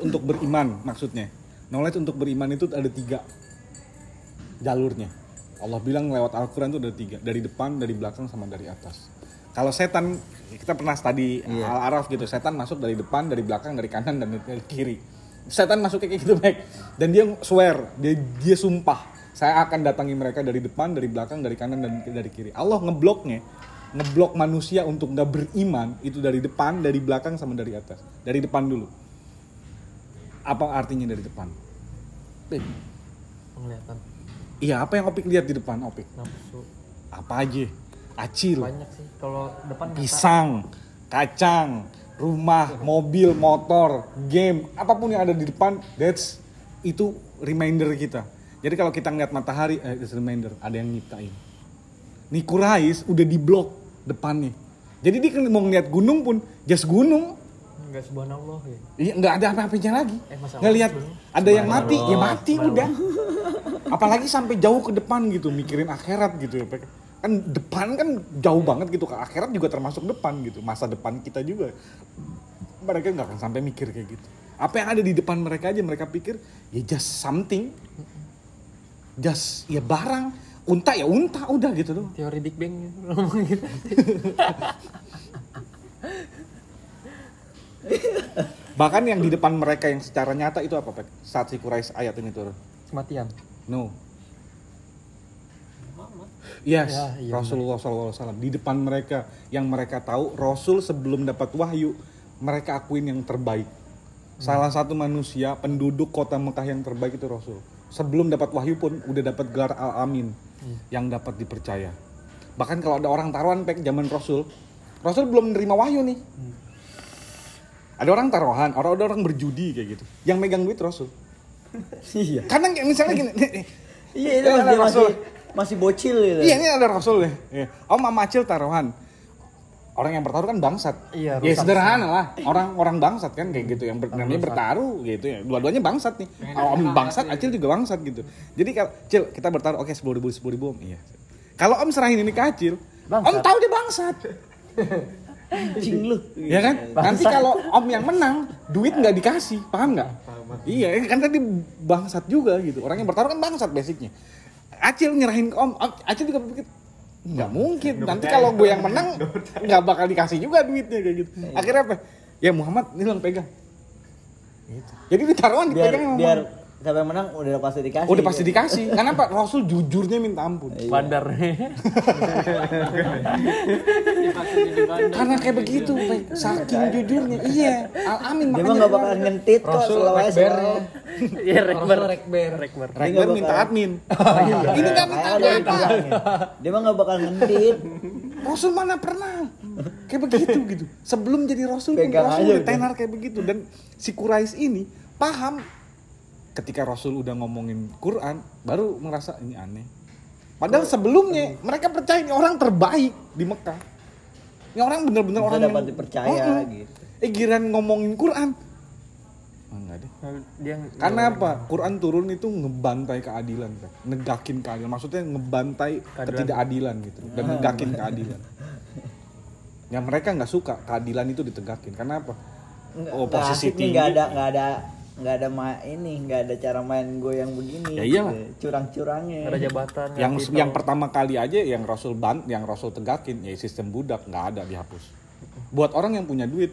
untuk beriman maksudnya. Knowledge untuk beriman itu ada tiga jalurnya. Allah bilang lewat Al-Quran itu ada tiga. Dari depan dari belakang sama dari atas. Kalau setan kita pernah tadi Iya. Al-Araf gitu. Setan masuk dari depan dari belakang dari kanan dan dari kiri. Setan masuk kayak gitu baik dan dia swear dia dia sumpah saya akan datangi mereka dari depan dari belakang dari kanan dan dari kiri. Allah ngebloknya ngeblok manusia untuk nggak beriman itu dari depan dari belakang sama dari atas. Dari depan dulu apa artinya dari depan? Beb, penglihatan Iya, apa yang Opik lihat di depan Opik? nafsu Apa aja? Acil, banyak sih kalau depan kata- pisang, kacang, rumah, mobil, motor, game, apa pun yang ada di depan, that's itu reminder kita. Jadi kalau kita ngeliat matahari, eh, it's reminder, ada yang nyiptain. Nih Kurais udah di blok depannya. Jadi dia kan mau ngeliat gunung pun, just gunung, enggak subhanallah ya Iya, nggak ada apa-apanya lagi. Eh, Nggak lihat ada yang mati, ya mati udah. Apalagi sampai jauh ke depan gitu, mikirin akhirat gitu ya. Kan depan kan jauh banget gitu, ke akhirat juga termasuk depan gitu, masa depan kita juga. Mereka nggak akan sampai mikir kayak gitu. Apa yang ada di depan mereka aja mereka pikir ya just something, just ya barang, unta ya unta udah gitu doang. teori Big Bang gitu Bahkan yang di depan mereka yang secara nyata itu apa, Pak? Saat si Quraisy ayat ini turun. kematian No. Yes, Ya, iya Rasulullah SAW di depan mereka yang mereka tahu Rasul sebelum dapat wahyu mereka akuin yang terbaik. Salah satu manusia penduduk kota Mekah yang terbaik itu Rasul. Sebelum dapat wahyu pun udah dapat gelar Al Amin yang dapat dipercaya. Bahkan kalau ada orang taruhan pek zaman Rasul, Rasul belum menerima wahyu nih. Ada orang taruhan, orang ada orang berjudi kayak gitu. Yang megang duit Rasul. Iya. Karena kayak misalnya gini, Iya itu ada dia masih Rasul. masih bocil gitu. Iya ini ada Rasul ya. Iya. Om sama Acil taruhan. Orang yang bertaruh kan bangsat. Iya, Ya sederhana lah. Orang orang bangsat kan kayak gitu yang ber, namanya bertaruh gitu ya. Dua-duanya bangsat nih. Om bangsat, Acil juga bangsat gitu. Jadi kalau Cil kita bertaruh oke sepuluh ribu sepuluh ribu om. Iya. Kalau Om serahin ini ke Acil, Om Bangsat. tahu dia bangsat. Cing lu. Ya kan? Nanti kalau Om yang menang, duit nggak dikasih, paham nggak? Iya, kan tadi bangsat juga gitu. Orang yang bertaruh kan bangsat basicnya. Acil nyerahin ke Om, Acil juga berpikir nggak mungkin. Nanti kalau gue yang menang, nggak bakal dikasih juga duitnya kayak gitu. Akhirnya apa? Ya Muhammad, ini lo pegang. Gitu. Jadi ditaruhan Biar dipegang sama biar Muhammad. Siapa yang menang udah pasti dikasih. Udah pasti dikasih. Kenapa? Rasul jujurnya minta ampun. bandar Karena kayak begitu, Pak. saking jujurnya. Iya, Al Amin Dia mah nggak bakal ngentit kok Rasul selalu aja rekber rekber rekber rekber Dia Rekber nggak minta admin. Iya. Ini nggak minta apa-apa. bilangnya. Dia mah nggak bakal ngentit. Rasul mana pernah kayak begitu gitu. Sebelum jadi Rasul pun Rasul tenar kayak begitu dan si Quraisy ini paham ketika Rasul udah ngomongin Quran baru merasa ini aneh. Padahal sebelumnya mereka percaya ini orang terbaik di Mekah. Ini orang bener-bener orang dapat yang dipercaya Mm-mm. gitu. Eh giran ngomongin Quran. Ah, enggak deh. dia Karena apa? Quran turun itu ngebantai keadilan, Pak. negakin keadilan. Maksudnya ngebantai Keadilan. ketidakadilan gitu dan negakin keadilan. Yang mereka nggak suka keadilan itu ditegakin. Karena apa? Nggak- Oh, posisi tinggi. nggak ada nggak ada nggak ada ma ini nggak ada cara main gue yang begini Ya iyalah. gitu. curang-curangnya ada jabatan Yang yang titel. pertama kali aja yang Rasul ban, yang Rasul tegakin ya sistem budak nggak ada dihapus. Buat orang yang punya duit,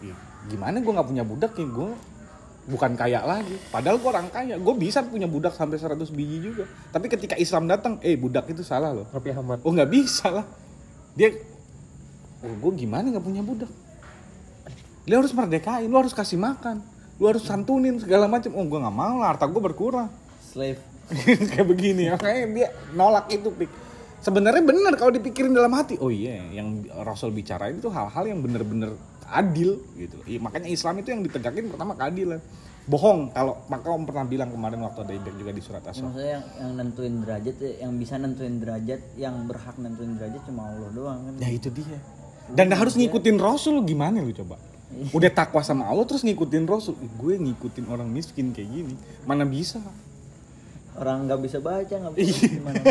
ih, gimana gue nggak punya budak ya gue bukan kaya lagi. Padahal gue orang kaya, gue bisa punya budak sampai 100 biji juga. Tapi ketika Islam datang, eh budak itu salah loh. Rapi Ahmad Oh nggak bisa lah. Dia, oh gue gimana nggak punya budak? Dia harus merdekain, lu harus kasih makan, lu harus santunin segala macam. Oh gue nggak mau lah, harta gue berkurang. slave Kayak begini, makanya dia nolak itu pik. Sebenarnya benar kalau dipikirin dalam hati. Oh iya, yang Rasul bicarain itu hal-hal yang bener-bener adil gitu. Iya, makanya Islam itu yang ditegakin pertama keadilan. Bohong kalau maka om pernah bilang kemarin waktu ada event juga di surat Asy maksudnya yang, yang nentuin derajat ya, yang bisa nentuin derajat yang berhak nentuin derajat cuma Allah doang kan Ya itu dia. Dan harus ngikutin Rasul gimana lu coba? Udah takwa sama Allah terus ngikutin Rasul. Ih, gue ngikutin orang miskin kayak gini. Mana bisa? orang nggak bisa baca nggak bisa Iya. gimana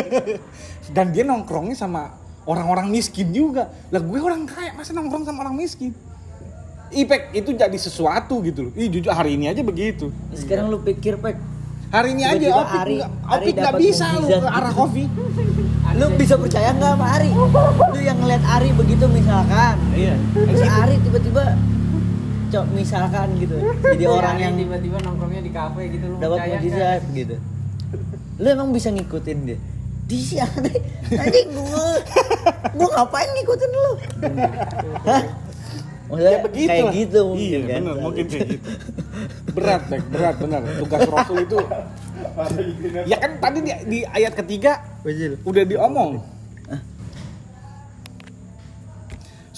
Dan dia nongkrongnya sama orang-orang miskin juga. Lah gue orang kaya masa nongkrong sama orang miskin? Ipek itu jadi sesuatu gitu loh. Ih jujur hari ini aja begitu. Sekarang lu pikir pek, Hari ini aja Opik Ari- nggak- Ari Opik nggak bisa lu ke arah gitu. kopi. lu bisa percaya nggak sama Ari? Lu yang ngeliat Ari begitu misalkan, Iya. si Ari tiba-tiba cok misalkan gitu, jadi orang yang tiba-tiba nongkrongnya di kafe gitu lu dapat mujizat gitu. Lu emang bisa ngikutin dia? Di si Ari, anjing gua, gua ngapain ngikutin lu? Hah? Maksudnya Ya begitu kayak lah. gitu mungkin iya, kan? bener, mungkin kayak gitu. Berat, Bek, berat benar. Tugas Rasul itu Ya kan tadi di, di ayat ketiga Betul. udah diomong.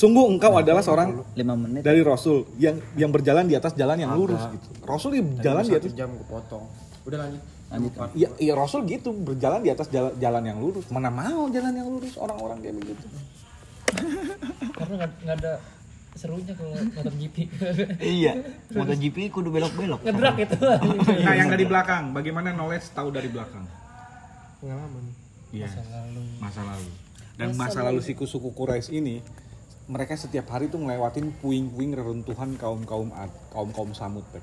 Sungguh engkau adalah seorang Lima menit. dari Rasul yang yang berjalan di atas jalan yang lurus gitu. Rasul dia jalan di atas jam kepotong udah lanjut Lanjut. Iya, iya Rasul gitu berjalan di atas jalan, jalan yang lurus. Mana mau jalan yang lurus orang-orang kayak begitu. karena nggak ada serunya kalau nonton GP Iya. MotoGP kudu belok-belok. ngedrak itu Nah, yang dari belakang, bagaimana knowledge tahu dari belakang? pengalaman Iya. masa lalu Masa lalu. Dan masa, lalu suku-suku Quraisy ini mereka setiap hari tuh ngelewatin puing-puing reruntuhan kaum-kaum Ad, kaum-kaum Samud, Pep.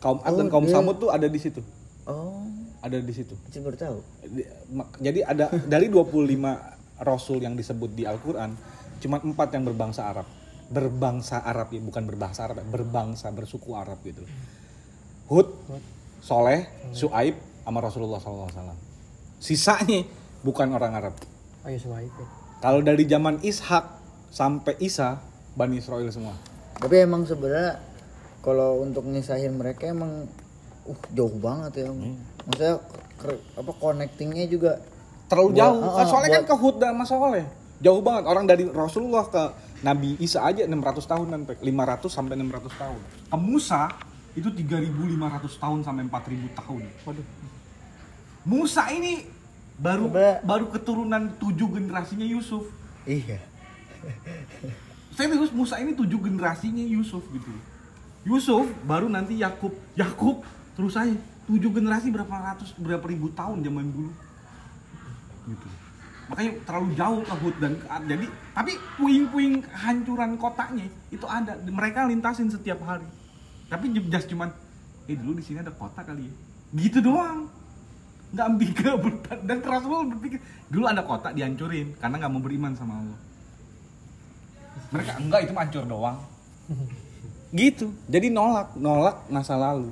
Kaum Ad dan Oh, kaum iya. Samud tuh ada di situ. Oh, Ada di situ. saya baru tahu. Jadi ada dari 25 rasul yang disebut di Al-Qur'an, cuma empat yang berbangsa Arab. Berbangsa Arab ya, bukan berbahasa Arab, ya, berbangsa bersuku Arab gitu. Hud, Soleh, Suaib, sama Rasulullah SAW. Sisanya bukan orang Arab. ayo sebaik ya Kalau dari zaman Ishak sampai Isa, Bani Israel semua. Tapi emang sebenarnya kalau untuk ngisahin mereka emang uh jauh banget ya. Maksudnya ke- apa connectingnya juga Terlalu Buat- jauh. Kan ah, soalnya kan buat- ke Hud dan Mas Soleh. Jauh banget. Orang dari Rasulullah ke Nabi Isa aja 600 tahunan, Pek. 500 sampai 600 tahun. Ke Musa itu 3500 tahun sampai 4000 tahun. Waduh. Musa ini baru Coba- baru keturunan tujuh generasinya Yusuf. iya. Serius Musa ini tujuh generasinya Yusuf gitu. Yusuf baru nanti Yakub, Yakub terus aja tujuh generasi berapa ratus berapa ribu tahun zaman dulu. Gitu. Makanya terlalu jauh ke Hud dan ke Ad. jadi tapi puing-puing hancuran kotanya itu ada mereka lintasin setiap hari. Tapi just cuman eh dulu di sini ada kota kali ya. Gitu doang. Nggak ber- dan Rasulullah berpikir dulu ada kota dihancurin karena nggak mau beriman sama Allah mereka enggak itu mah hancur doang. Gitu. Jadi nolak nolak masa lalu.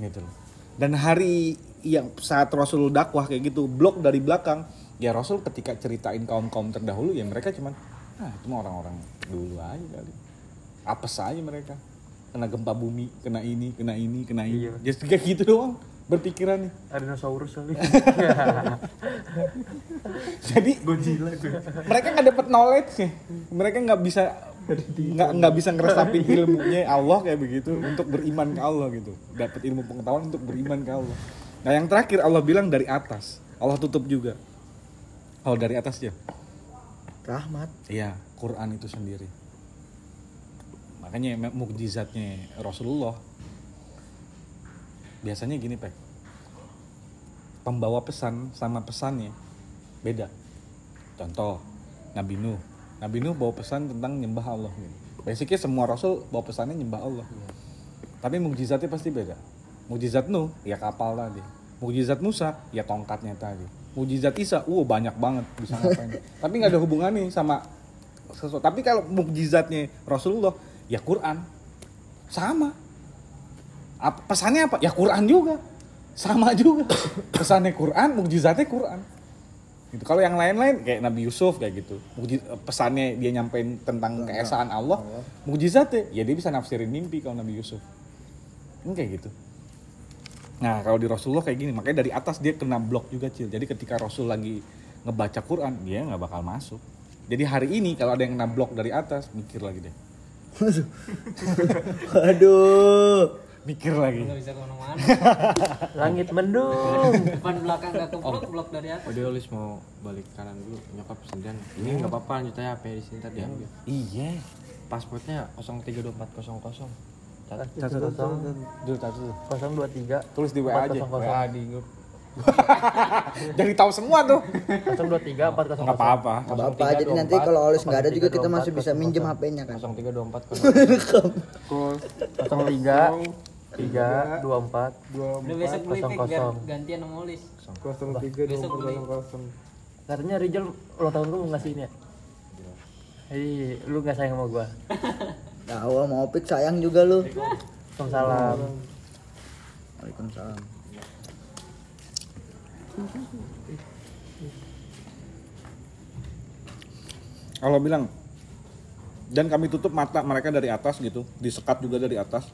Gitu loh. Dan hari yang saat Rasul dakwah kayak gitu blok dari belakang ya Rasul ketika ceritain kaum kaum terdahulu ya mereka cuman ah itu mah orang-orang dulu aja kali. Apes aja mereka. Kena gempa bumi kena ini kena ini kena ini. Iya. just kayak gitu doang berpikiran nih. Ada dinosaurus kali. Jadi mereka nggak dapet knowledge nya mereka nggak bisa nggak nggak bisa ngeresapin ilmunya Allah kayak begitu untuk beriman ke Allah gitu. Dapat ilmu pengetahuan untuk beriman ke Allah. Nah yang terakhir Allah bilang dari atas. Allah tutup juga. Kalau dari atas ya? Rahmat. iya Quran itu sendiri. Makanya mukjizatnya Rasulullah. Biasanya gini pek pembawa pesan sama pesannya. Beda. Contoh Nabi Nuh. Nabi Nuh bawa pesan tentang nyembah Allah gitu. basicnya semua Rasul bawa pesannya nyembah Allah tapi mukjizatnya pasti beda. Mukjizat Nuh ya kapal tadi. Mukjizat Musa ya tongkatnya tadi. Mukjizat Isa uh banyak banget bisa ngapain. Tapi nggak ada hubungannya sama sesuatu. Tapi kalau mukjizatnya Rasulullah ya Quran. Sama. Apa, pesannya apa? Ya Quran juga. Sama juga. Pesannya Quran, mukjizatnya Quran. Gitu. Kalau yang lain-lain kayak Nabi Yusuf kayak gitu. Mukjiz- pesannya dia nyampein tentang keesaan Allah, mukjizatnya ya dia bisa nafsirin mimpi kalau Nabi Yusuf. Ini kayak gitu. Nah, kalau di Rasulullah kayak gini, makanya dari atas dia kena blok juga, Cil. Jadi ketika Rasul lagi ngebaca Quran, dia nggak bakal masuk. Jadi hari ini kalau ada yang kena blok dari atas, mikir lagi deh. Waduh. Mikir lagi. nggak bisa ke mana-mana langit mendung depan belakang nggak keblok blok dari atas Oh dia Olis mau balik kanan dulu nyokap sendirian ini nggak apa-apa lanjut aja apa di sini tadi diambil Iya. pasportnya 032400 Dulu, dulu. kosong dua tiga Tulis di WA aja. Kosong, kosong. WA di grup Jadi tahu semua tuh. 023 400. Nggak apa-apa. Gak apa-apa, jadi nanti kalau Olis nggak ada juga kita masih bisa minjem HP-nya kan. 0324 03 3 24 Udah besok beli Kosong, pick biar kosong. gantian sama Olis. 03 Besok beli. Katanya Rizal ulang tahun lu mau ngasih ini ya? Hei, lu gak sayang sama gua. Tahu mau Opik sayang juga lu. Waalaikumsalam. Waalaikumsalam. Allah bilang dan kami tutup mata mereka dari atas gitu, disekat juga dari atas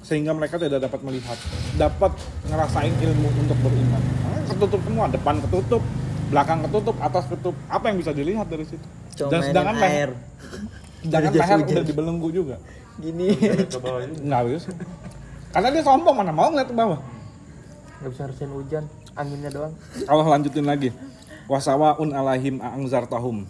sehingga mereka tidak dapat melihat, dapat ngerasain ilmu untuk beriman. Ketutup semua, depan ketutup, belakang ketutup, atas ketutup. Apa yang bisa dilihat dari situ? Cuma dan sedangkan leher, air. sedangkan leher udah dibelenggu juga. Gini. Nggak bisa. Karena dia sombong mana mau ngeliat ke bawah. Gak bisa harusin hujan, anginnya doang. Allah lanjutin lagi. Wasawaun alaihim a'angzartahum.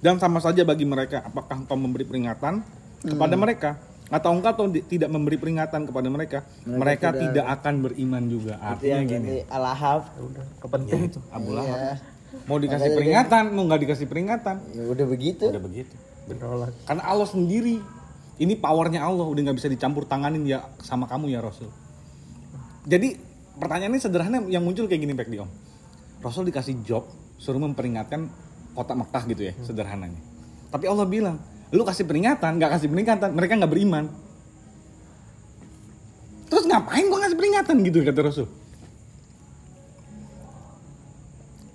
Dan sama saja bagi mereka apakah engkau memberi peringatan kepada mereka atau engkau tuh di- tidak memberi peringatan kepada mereka, mereka, tidak- tidak akan beriman juga. Itu Artinya yang gini. Alahab. Udah, kepenting. Abu Iya. Lahab. Mau dikasih Makanya peringatan, mau nggak dikasih peringatan, Ya udah begitu. udah begitu. Menolak. Karena Allah sendiri, ini powernya Allah udah nggak bisa dicampur tanganin ya sama kamu ya Rasul. Jadi pertanyaannya sederhana yang muncul kayak gini Pak Diom. Rasul dikasih job suruh memperingatkan kota Mekah gitu ya sederhananya. Tapi Allah bilang, lu kasih peringatan, nggak kasih peringatan, mereka nggak beriman. Terus ngapain gua ngasih peringatan gitu kata Rasul?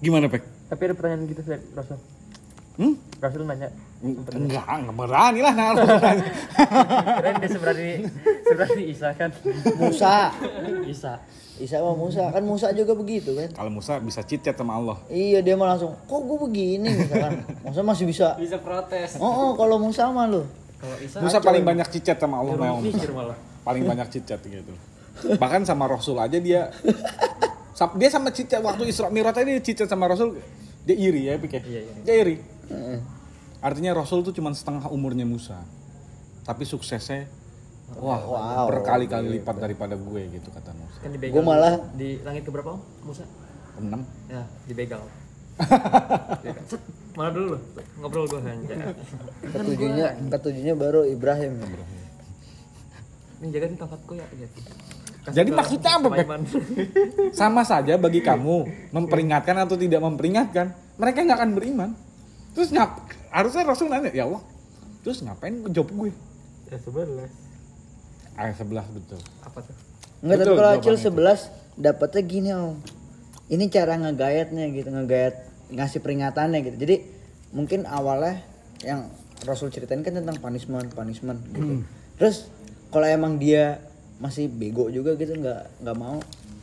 Gimana Pak? Tapi ada pertanyaan gitu Rasul. Hmm? Rasul nanya. Enggak, enggak berani lah nah, Rasul nanya. Keren dia seberani seberani Isa kan. Musa. Isa. Isa sama Musa. Kan Musa juga begitu kan. Kalau Musa bisa cheat chat sama Allah. Iya dia mah langsung, kok gue begini misalkan. Musa masih bisa. Bisa protes. Oh, oh kalau Musa mah lu. Kalau Isa Musa paling banyak cicat sama Allah malah. Paling banyak cicat gitu. Bahkan sama Rasul aja dia dia sama cicat waktu Isra Mi'raj tadi dia cicat sama Rasul dia iri ya pikir. Iya, iya. Dia iri. Heeh. Artinya Rasul tuh cuma setengah umurnya Musa. Tapi suksesnya wah Wow. berkali-kali lipat daripada gue gitu kata Musa. Kan dibegal. Gua malah- di langit keberapa Om? Musa? Enam. Ya, dibegal. Set, Mana dulu loh? Ngobrol gua kan. Ketujuhnya, ketujuhnya baru Ibrahim. Ini jaga nih tongkatku ya. ya. Kasih Jadi ke maksudnya apa? Paiman. Sama saja bagi kamu memperingatkan atau tidak memperingatkan, mereka nggak akan beriman. Terus ngap harusnya Rasul nanya, ya Allah, terus ngapain job gue? Ya sebelas. Ayat 11 betul. Apa tuh? Enggak, tapi kalau Acil 11 dapatnya gini om. Ini cara ngegayatnya gitu, ngegayat ngasih peringatannya gitu. Jadi mungkin awalnya yang Rasul ceritain kan tentang punishment, punishment gitu. Terus kalau emang dia masih bego juga gitu nggak nggak mau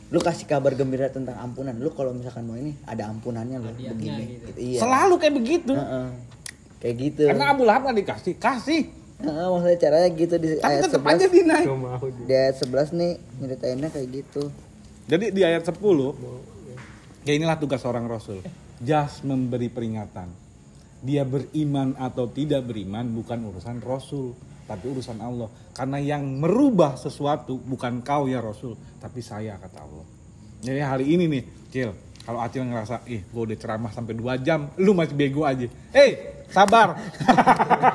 lu kasih kabar gembira tentang ampunan lu kalau misalkan mau ini ada ampunannya lo begini gitu. iya Selalu kayak begitu. Heeh. kayak gitu Karena Abu Lahab nggak dikasih, kasih. Heeh, maksudnya caranya gitu di Tapi ayat tetap 11 aja dinaik. di ayat 11 nih nyeritainnya kayak gitu Jadi di ayat 10, ya inilah tugas seorang Rasul. Jas memberi peringatan. Dia beriman atau tidak beriman bukan urusan Rasul, tapi urusan Allah. Karena yang merubah sesuatu bukan kau ya Rasul, tapi saya kata Allah. Jadi hari ini nih, Cil, kalau Acil ngerasa, ih gue udah ceramah sampai 2 jam, lu masih bego aja. Eh, sabar.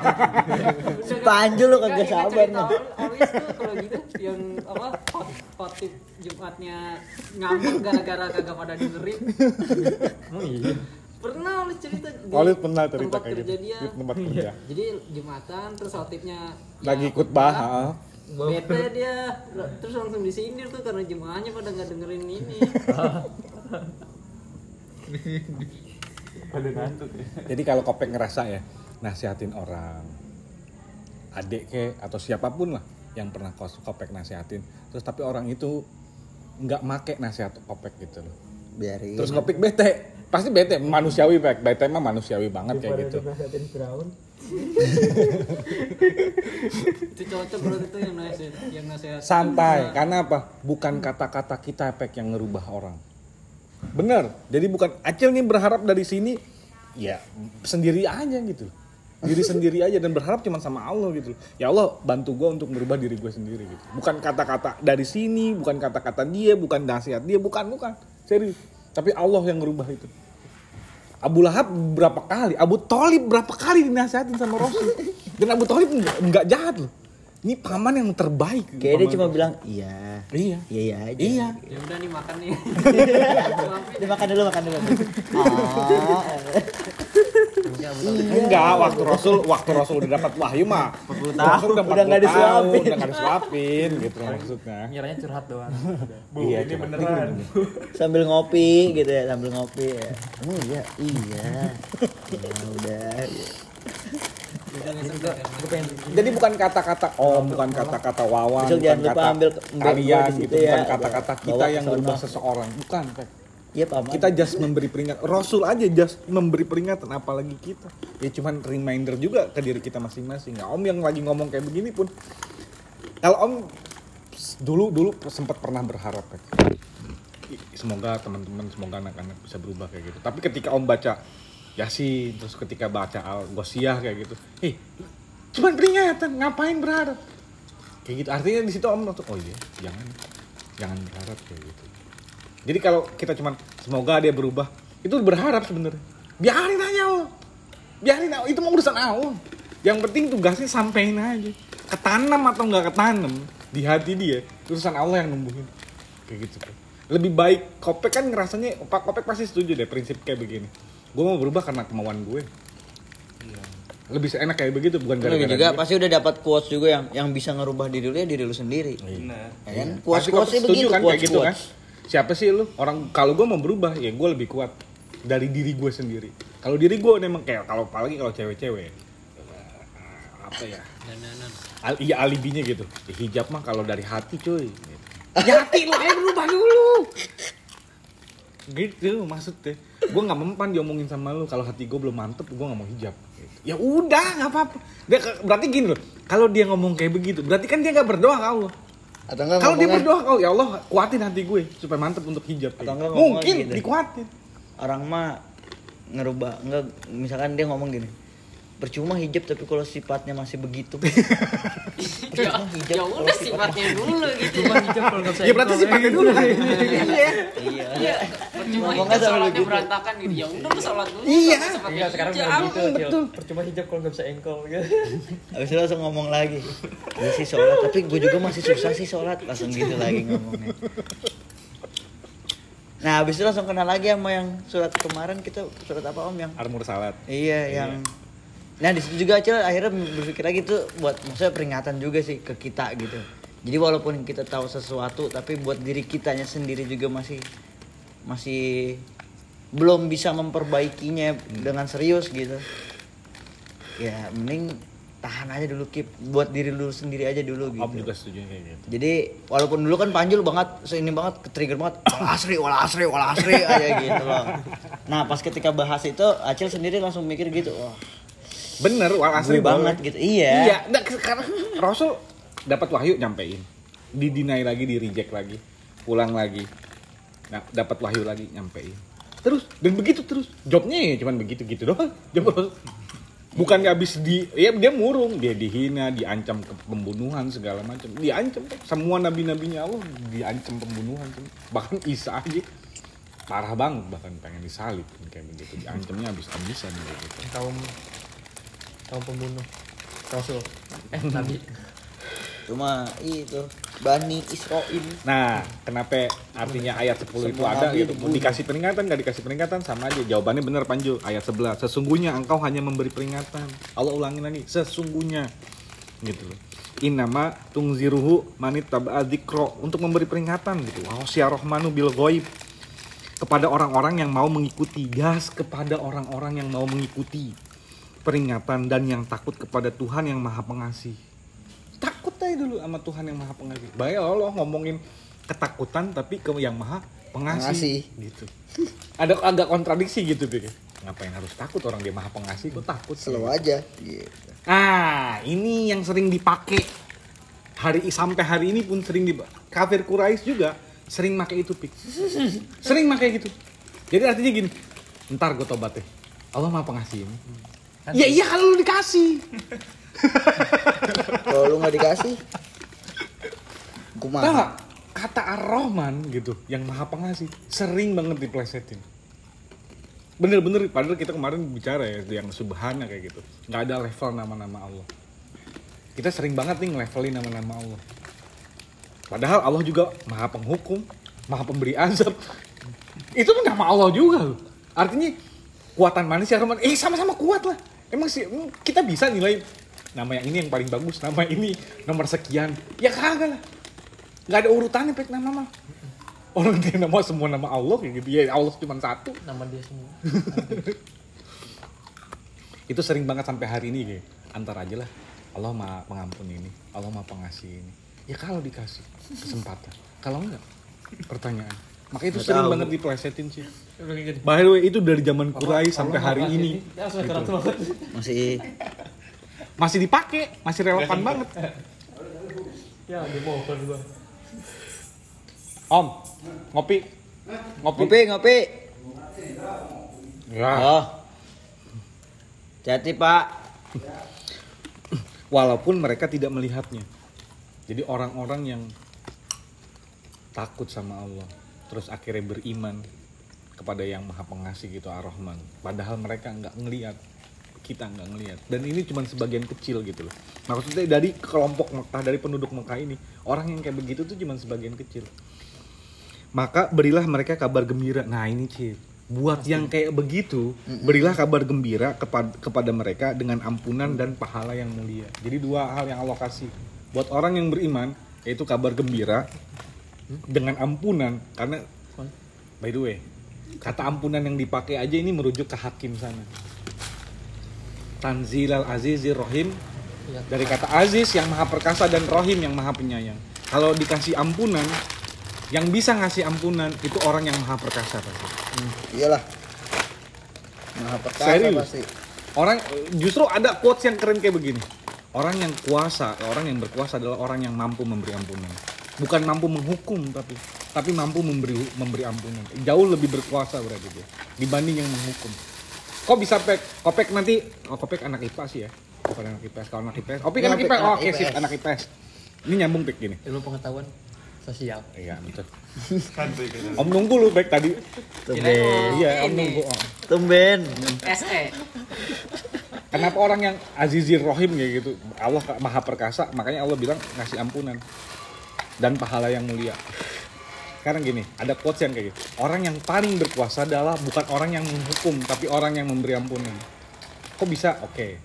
Panju lu kagak sabar nih. Tuh kalau gitu yang apa khot- khotib Jumatnya ngambek gara-gara kagak pada dengerin. Oh iya. Pernah Olis cerita Olis pernah cerita tempat kayak gitu. dia. Di tempat kerja. Jadi Jumatan terus khotibnya ya, Lagi ikut bah, heeh. Bete dia terus langsung disindir tuh karena jemaahnya pada nggak dengerin ini. Pada ngantuk ya. Jadi kalau kopek ngerasa ya, nasihatin orang, adik ke atau siapa pun lah yang pernah kopek nasihatin, terus tapi orang itu nggak make nasihat kopek gitu loh. biarin Terus kopek bete, pasti bete, manusiawi pek, bete mah manusiawi banget kayak gitu. Nasihatin Firaun. Itu cocok berarti tuh yang nasihat yang nasihat. Santai, karena apa? Bukan kata-kata kita pek yang ngerubah orang. Bener, jadi bukan Acil nih berharap dari sini, ya sendiri aja gitu. Diri sendiri aja dan berharap cuma sama Allah gitu. Ya Allah bantu gue untuk merubah diri gue sendiri gitu. Bukan kata-kata dari sini, bukan kata-kata dia, bukan nasihat dia, bukan bukan. Serius. tapi Allah yang ngerubah itu Abu Lahab berapa kali Abu Thalib berapa kali dinasihatin sama Rasul dan Abu Thalib nggak nggak jahat loh ini paman yang terbaik Kayak dia cuma bilang iya. iya Iya iya aja. iya Ya udah nih makan nih. Dia makan dulu makan dulu. Oh. Enggak, waktu Rasul waktu Rasul udah dapat wahyu mah. Rasul udah, Udah nggak 40 tahun, disuapin. udah nggak disuapin gitu maksudnya. Ngiranya curhat doang. iya, ini beneran. sambil ngopi gitu ya sambil ngopi ya. Oh iya iya. Ya udah. Jadi bukan kata-kata om, bukan kata-kata wawan, Besok bukan jangan lupa kata ambil kembang kalian gitu, situ ya. bukan kata-kata kita yang sono. berubah seseorang, bukan. Pak. Iya paman. Kita just memberi peringatan. Rasul aja just memberi peringatan apalagi kita. Ya cuman reminder juga ke diri kita masing-masing. Nah, om yang lagi ngomong kayak begini pun kalau om dulu dulu sempat pernah berharap kan. Semoga teman-teman, semoga anak-anak bisa berubah kayak gitu. Tapi ketika om baca Yasin, terus ketika baca Al Gosiyah kayak gitu, eh cuman peringatan, ngapain berharap? Kayak gitu. Artinya di situ om langsung, oh iya, jangan jangan berharap kayak gitu. Jadi kalau kita cuman semoga dia berubah, itu berharap sebenarnya. Biarin aja Allah. Biarin Allah. itu mau urusan Allah. Yang penting tugasnya sampein aja. Ketanam atau nggak ketanam di hati dia, urusan Allah yang numbuhin. Kayak gitu. Lebih baik Kopek kan ngerasanya Pak Kopek pasti setuju deh prinsip kayak begini. Gue mau berubah karena kemauan gue. Lebih enak kayak begitu bukan Lu gara-gara juga dia. pasti udah dapat quotes juga yang yang bisa ngerubah diri lu ya diri lu sendiri. Benar. Ya kan? Pasti Quotes quotesnya setuju begitu kan kayak gitu kan. quotes. Siapa sih lu? Orang kalau gue mau berubah ya gue lebih kuat dari diri gue sendiri. Kalau diri gue memang kayak kalau apalagi kalau cewek-cewek apa ya? Al, iya alibinya gitu. Hijab mah kalau dari hati cuy. Gitu. Ya hati lo aja berubah dulu. Gitu maksudnya. Gue nggak mempan diomongin sama lu kalau hati gue belum mantep gue nggak mau hijab. Gitu. Ya udah nggak apa-apa. Dia berarti gini loh. Kalau dia ngomong kayak begitu, berarti kan dia nggak berdoa ke Allah. Atau enggak Kalau dia berdoa, oh ya Allah kuatin hati gue supaya mantep untuk hijab. Atau enggak ngomong Mungkin gitu. dikuatin. orang mah ngerubah enggak misalkan dia ngomong gini percuma hijab tapi kalau sifatnya masih begitu Ya, ya udah sifatnya dulu gitu. Cuma hijab kalau nggak Ya berarti sifatnya dulu kan. iya Iya. Percuma sampai sholatnya berantakan gitu. Ya udah lu sholat dulu. Iya. Enggak sekarang hijab. udah gitu. Percuma hijab kalau nggak bisa engkol gitu. habis itu langsung ngomong lagi gue sih sholat tapi gue juga masih susah sih sholat langsung gitu lagi ngomongnya nah habis itu langsung kenal lagi sama yang surat kemarin kita surat apa om yang Armur salat. Iya, yang Nah, di situ juga Acil akhirnya berpikir lagi tuh buat maksudnya peringatan juga sih ke kita gitu. Jadi walaupun kita tahu sesuatu tapi buat diri kitanya sendiri juga masih masih belum bisa memperbaikinya dengan serius gitu. Ya, mending tahan aja dulu Kip buat diri lu sendiri aja dulu gitu. Om juga setuju kayak gitu. Jadi walaupun dulu kan Panjul banget, ini banget, ke-trigger banget, wal asri, wal asri, wal asri aja gitu loh. Nah pas ketika bahas itu, Acil sendiri langsung mikir gitu, wah Bener, wal asri banget gitu. Iya. Iya, nggak, karena Rasul dapat wahyu nyampein. Didinai lagi, di reject lagi. Pulang lagi. Nah, dapat wahyu lagi nyampein. Terus dan begitu terus. Jobnya ya cuman begitu gitu doang. Job Rasul. Bukan habis di ya dia murung, dia dihina, diancam ke pembunuhan segala macam. Diancam semua nabi-nabinya Allah diancam pembunuhan. Bahkan Isa aja parah banget bahkan pengen disalib kayak begitu diancamnya habis-habisan gitu. Kaum kaum pembunuh Rasul. Eh, Nabi. Cuma itu Bani Israel. Nah, kenapa artinya ayat 10 itu Semua ada nabi gitu? Dikasih peringatan, nggak dikasih peringatan sama aja. Jawabannya benar Panju, ayat 11. Sesungguhnya engkau hanya memberi peringatan. Allah ulangin lagi, sesungguhnya. Gitu loh. Inama tungziruhu manit taba'a dzikro untuk memberi peringatan gitu. Wa rohmanu bil ghaib kepada orang-orang yang mau mengikuti gas kepada orang-orang yang mau mengikuti peringatan dan yang takut kepada Tuhan yang Maha Pengasih. Takut aja dulu sama Tuhan yang Maha Pengasih. Bayang lo ngomongin ketakutan tapi ke yang Maha Pengasih, Pengasih. gitu. Ada agak kontradiksi gitu pikir. Ngapain harus takut orang dia Maha Pengasih kok takut? Slow aja. Gitu. Ah, ini yang sering dipakai hari sampai hari ini pun sering di kafir Quraisy juga sering pakai itu pik. Sering pakai gitu. Jadi artinya gini, ntar gue tobat deh. Allah maha pengasih ini. Ya iya kalau lu dikasih. Kalau lu nggak dikasih, Tahu kumaha. kata Ar-Rahman gitu yang maha pengasih sering banget diplesetin. Bener-bener padahal kita kemarin bicara ya yang subhana kayak gitu. Nggak ada level nama-nama Allah. Kita sering banget nih ngelevelin nama-nama Allah. Padahal Allah juga maha penghukum maha pemberi azab. Itu tuh nama Allah juga loh. Artinya kuatan manusia Rahman. Eh sama-sama kuat lah emang sih mm, kita bisa nilai nama yang ini yang paling bagus nama ini nomor sekian. Ya kagak lah. Nggak ada urutannya pek nama mah. Orang dia nama semua nama Allah kayak gitu. Ya Allah cuma satu. Nama dia semua. itu sering banget sampai hari ini kayak antar aja lah. Allah maha pengampun ini. Allah maha pengasih ini. Ya kalau dikasih kesempatan. Kalau enggak pertanyaan makanya itu Nggak sering tahu. banget diplesetin sih by the way itu dari zaman Quraisy sampai hari ini Ya, sudah keras banget. Masih masih dipakai masih relevan banget Ya, dia mohon gua. Om ngopi ngopi ngopi ngopi. ya Oh. Jati Pak. walaupun mereka tidak melihatnya. Jadi orang-orang yang takut sama Allah, terus akhirnya beriman kepada yang Maha Pengasih gitu Ar-Rahman. Padahal mereka nggak ngelihat, kita nggak ngelihat. Dan ini cuma sebagian kecil gitu loh. Maksudnya dari kelompok Mekah, dari penduduk Mekah ini, orang yang kayak begitu tuh cuma sebagian kecil. Maka berilah mereka kabar gembira. Nah ini Cip, buat yang kayak begitu, berilah kabar gembira kepada kepada mereka dengan ampunan dan pahala yang mulia. Jadi dua hal yang Allah kasih buat orang yang beriman, yaitu kabar gembira dengan ampunan. Karena by the way, kata ampunan yang dipakai aja ini merujuk ke hakim sana. Tanzilal Azizir Rohim Iya. dari kata Aziz yang maha perkasa dan Rohim yang maha penyayang. Kalau dikasih ampunan, yang bisa ngasih ampunan itu orang yang maha perkasa pasti. Iyalah. Maha perkasa Serius? pasti. Orang justru ada quotes yang keren kayak begini. Orang yang kuasa, orang yang berkuasa adalah orang yang mampu memberi ampunan. Bukan mampu menghukum tapi tapi mampu memberi memberi ampunan. Jauh lebih berkuasa berarti dia dibanding yang menghukum. Kok bisa pek? Kopek nanti oh kopek anak IPA sih ya. Bukan anak IPS. Kalau anak IPS, Opik Ya, anak Opik IPS. Oh, anak oke sip, IPS. anak IPS. Ini nyambung pek gini. Ilmu pengetahuan sosial. Iya, betul. Om nunggu lu baik tadi. Tumben. Iya, Om nunggu. Oh. Tumben. SE. Kenapa orang yang azizir rohim kayak gitu? Allah maha perkasa, makanya Allah bilang ngasih ampunan dan pahala yang mulia. Sekarang gini, ada quotes yang kayak gitu. Orang yang paling berkuasa adalah bukan orang yang menghukum, tapi orang yang memberi ampunan. Kok bisa? Oke.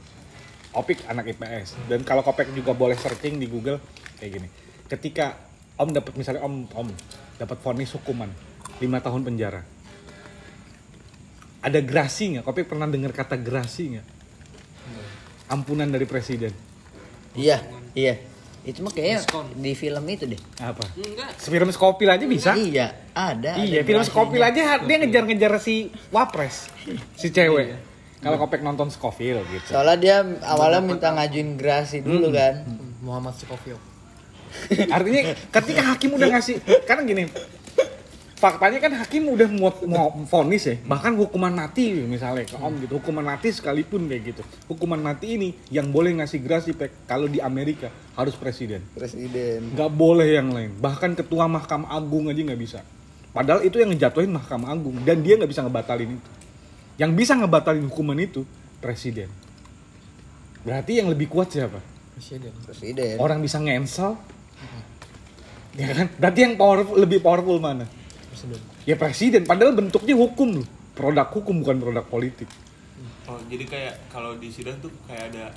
Opik anak IPS. Dan kalau Kopek juga boleh searching di Google kayak gini. Ketika Om dapat misalnya Om Om dapat vonis hukuman 5 tahun penjara. Ada gerasi nggak? Kopek pernah dengar kata gerasi nggak? Ampunan dari presiden. Iya, iya. Itu mah kayaknya Diskon. di film itu deh. Apa? Enggak. Film Skopil aja bisa? Iya, ada. Iya, ada film. Skopil aja dia ngejar-ngejar si wapres, si cewek. Kalau Kopek nonton Skopil gitu. Soalnya dia awalnya minta ngajuin gerasi dulu kan. Muhammad Sukofio. Artinya ketika hakim udah ngasih, karena gini, faktanya kan hakim udah mau, mau vonis ya, bahkan hukuman mati misalnya ke Om gitu, hukuman mati sekalipun kayak gitu. Hukuman mati ini yang boleh ngasih gerasi pek kalau di Amerika harus presiden. Presiden. nggak boleh yang lain. Bahkan ketua mahkamah agung aja nggak bisa. Padahal itu yang ngejatuhin mahkamah agung. Dan dia nggak bisa ngebatalin itu. Yang bisa ngebatalin hukuman itu presiden. Berarti yang lebih kuat siapa? Presiden. Presiden. orang bisa ngensel ya kan? Berarti yang powerful lebih powerful mana Presiden. ya presiden. Padahal bentuknya hukum loh. Produk hukum bukan produk politik. Oh, jadi kayak kalau di sidang tuh kayak ada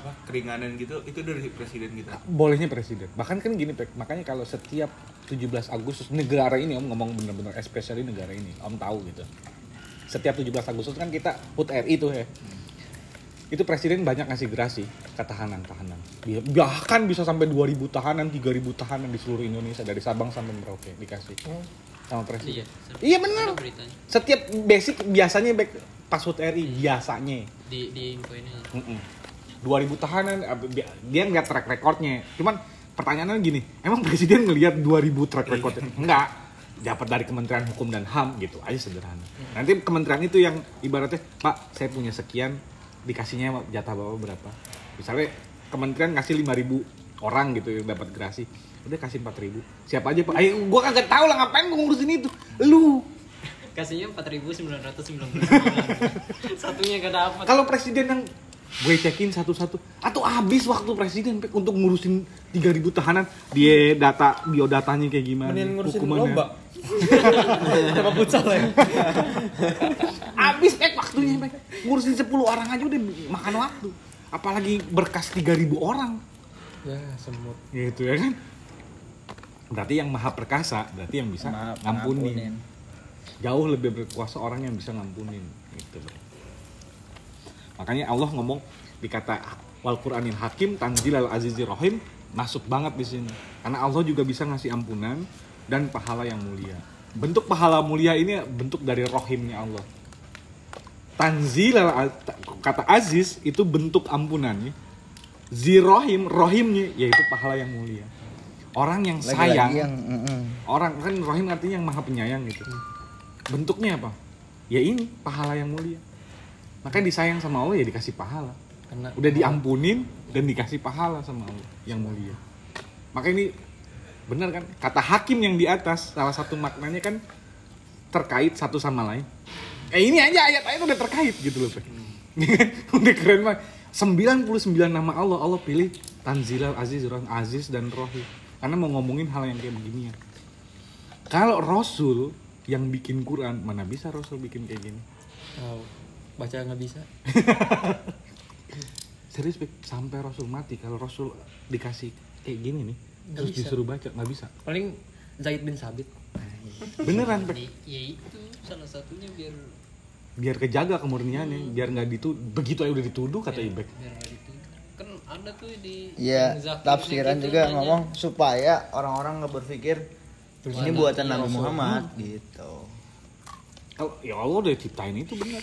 apa keringanan gitu itu dari presiden gitu. bolehnya presiden. Bahkan kan gini Pek, makanya kalau setiap 17 Agustus negara ini om ngomong bener-bener especially negara ini om tahu gitu. Setiap 17 Agustus kan kita HUT RI tuh ya itu presiden banyak ngasih gerasi ke tahanan tahanan Dia- bahkan bisa sampai 2000 tahanan 3000 tahanan di seluruh Indonesia dari Sabang sampai Merauke dikasih sama presiden. Iya. iya beritanya. Setiap basic biasanya back pas HUT RI biasanya. Di di info ini. Mm-mm. 2000 tahanan eh, dia ngeliat track recordnya. Cuman pertanyaannya gini emang presiden ngelihat 2000 track recordnya? Enggak. Dapat dari Kementerian Hukum dan HAM gitu aja sederhana. Nanti kementerian itu yang ibaratnya Pak saya punya sekian dikasihnya jatah bapak berapa misalnya kementerian ngasih 5000 orang gitu yang dapat gerasi udah kasih 4000 siapa aja pak ayo gua kagak tahu lah ngapain gua ngurusin itu lu Kasihnya 4.999. Satunya gak dapat. kalau presiden yang gue cekin satu-satu atau habis waktu presiden Pek, untuk ngurusin 3000 tahanan dia data biodatanya kayak gimana Mending ngurusin hukumannya. lomba. Sama futsal ya. habis Pek waktunya Pek. ngurusin 10 orang aja udah makan waktu apalagi berkas 3000 orang Ya, semut. gitu ya kan berarti yang maha perkasa berarti yang bisa Maha ngampunin jauh lebih berkuasa orang yang bisa ngampunin gitu loh. makanya Allah ngomong dikata wal Qur'anil Hakim tanzil al azizir rahim masuk banget di sini karena Allah juga bisa ngasih ampunan dan pahala yang mulia. Bentuk pahala mulia ini bentuk dari rohimnya Allah. Tanzil kata aziz itu bentuk ampunannya zirohim rohimnya yaitu pahala yang mulia. Orang yang sayang Lagi-lagi yang mm-mm. orang kan rohim artinya yang maha penyayang gitu. Bentuknya apa? Ya ini pahala yang mulia. Makanya disayang sama Allah ya dikasih pahala. Karena udah diampunin dan dikasih pahala sama Allah yang mulia. Maka ini benar kan? Kata hakim yang di atas salah satu maknanya kan terkait satu sama lain. Eh ini aja ayat-ayat udah terkait gitu loh Pak. udah keren banget. 99 nama Allah Allah pilih Tanzilal Aziz Roh- Aziz dan Rohim karena mau ngomongin hal yang kayak beginian kalau Rasul yang bikin Quran mana bisa Rasul bikin kayak gini? Tahu. Baca nggak bisa. serius sampai Rasul mati kalau Rasul dikasih kayak gini nih Nggak terus bisa. disuruh baca nggak bisa Paling Zaid bin Sabit. beneran Bek. Ya itu salah satunya biar biar kejaga kemurniannya biar nggak ditu begitu aja udah dituduh kata Ibek biar. Kan ada tuh di Ya, tafsiran gitu juga nanya, ngomong supaya orang-orang nggak berpikir ini buatan Nabi Muhammad gitu. kalau ya Allah udah ciptain itu bener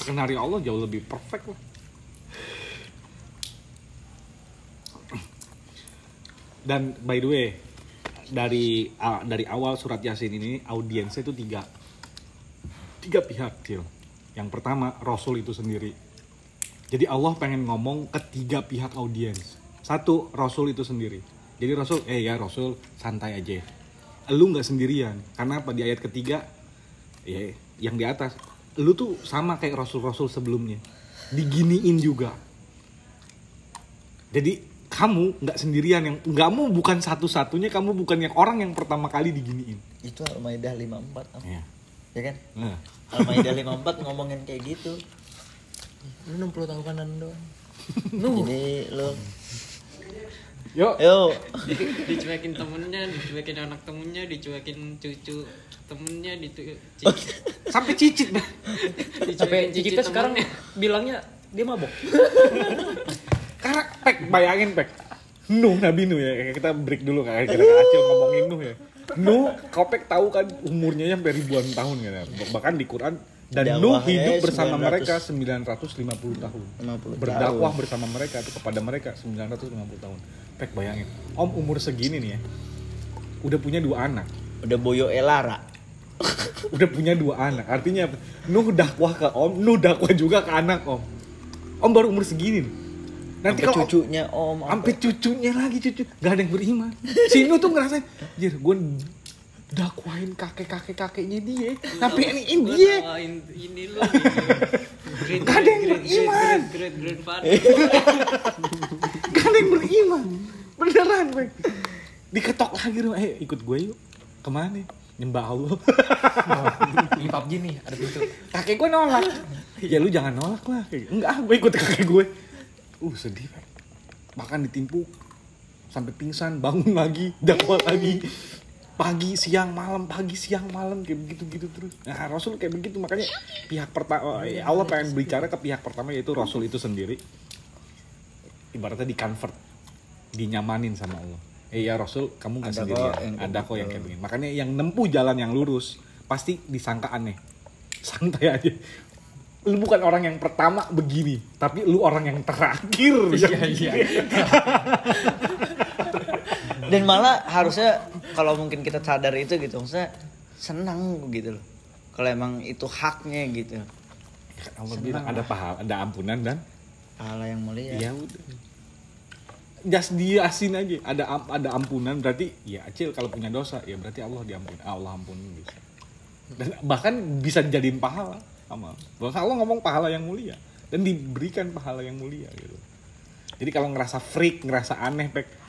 skenario Allah jauh lebih perfect lah dan by the way dari a- dari awal surat yasin ini audiensnya itu tiga. Tiga pihak Cil. yang pertama Rasul itu sendiri. Jadi Allah pengen ngomong ketiga pihak audiens. Satu Rasul itu sendiri. Jadi Rasul eh ya Rasul santai aja. Lu nggak sendirian. Karena apa di ayat ketiga ya yang di atas lu tuh sama kayak rasul-rasul sebelumnya. Diginiin juga. Jadi kamu nggak sendirian yang kamu bukan satu-satunya kamu bukan yang orang yang pertama kali diginiin Itu Al-Maidah 54 Am. ya ya kan? nah. Al-Maidah 54 ngomongin kayak gitu. Lu 60 tahun kanan doang. Jadi lo yuk yo di- dicuekin temennya, dicuekin anak temennya, dicuekin cucu temennya, dicu- sampai cicit dah Sampai dicuekin kita sekarang bilangnya dia mabok. Karena pek bayangin pek Nuh Nabi Nuh ya kita break dulu kayak kita acil ngomongin Nuh ya Nuh kau pek tahu kan umurnya sampai ribuan tahun kan ya. bahkan di Quran dan Dakwahnya Nuh hidup bersama 900. mereka 950 tahun 50 berdakwah tahun. bersama mereka itu kepada mereka 950 tahun pek bayangin om umur segini nih ya udah punya dua anak udah boyo elara. udah punya dua anak artinya? Nuh dakwah ke om Nuh dakwah juga ke anak om om baru umur segini nih. Nanti kalau cucunya om sampai cucunya lagi cucu. Gak ada yang beriman. Si Nuh tuh ngerasain jir gue dakwahin kakek kakek kakeknya dia. Tapi ini ini dia. ini lo Gak ada yang beriman. great great grandfather gak ada yang beriman. Beneran Bang. diketok lagi rumah. Eh ikut gue yuk. Ke mana? Nyembah Allah. Di PUBG nih ada pintu. kakek gue nolak. Ya lu jangan nolak lah. Enggak gue ikut kakek gue uh sedih Pak. makan ditimpuk sampai pingsan bangun lagi dakwah lagi. Pagi siang malam pagi siang malam kayak begitu gitu terus. Nah Rasul kayak begitu makanya pihak pertama Allah pengen bicara ke pihak pertama yaitu Rasul itu sendiri. Ibaratnya di convert dinyamanin sama Allah. Eh ya Rasul kamu nggak Ada kok yang kayak ada kok yang gitu. kayak begini. Makanya yang nempuh jalan yang lurus pasti disangka aneh. Santai aja lu bukan orang yang pertama begini tapi lu orang yang terakhir iya iya. Dan malah harusnya kalau mungkin kita sadar itu gitu, maksudnya senang gitu loh. Kalau emang itu haknya gitu. Allah bilang ada pahala ada ampunan dan Pahala yang mulia. ya udah. Just diasin aja. Ada ada ampunan berarti ya acil kalau punya dosa ya berarti Allah diampuni. Allah ampuni bisa dan bahkan bisa jadiin pahala amal bahkan Allah ngomong pahala yang mulia dan diberikan pahala yang mulia gitu jadi kalau ngerasa freak ngerasa aneh pek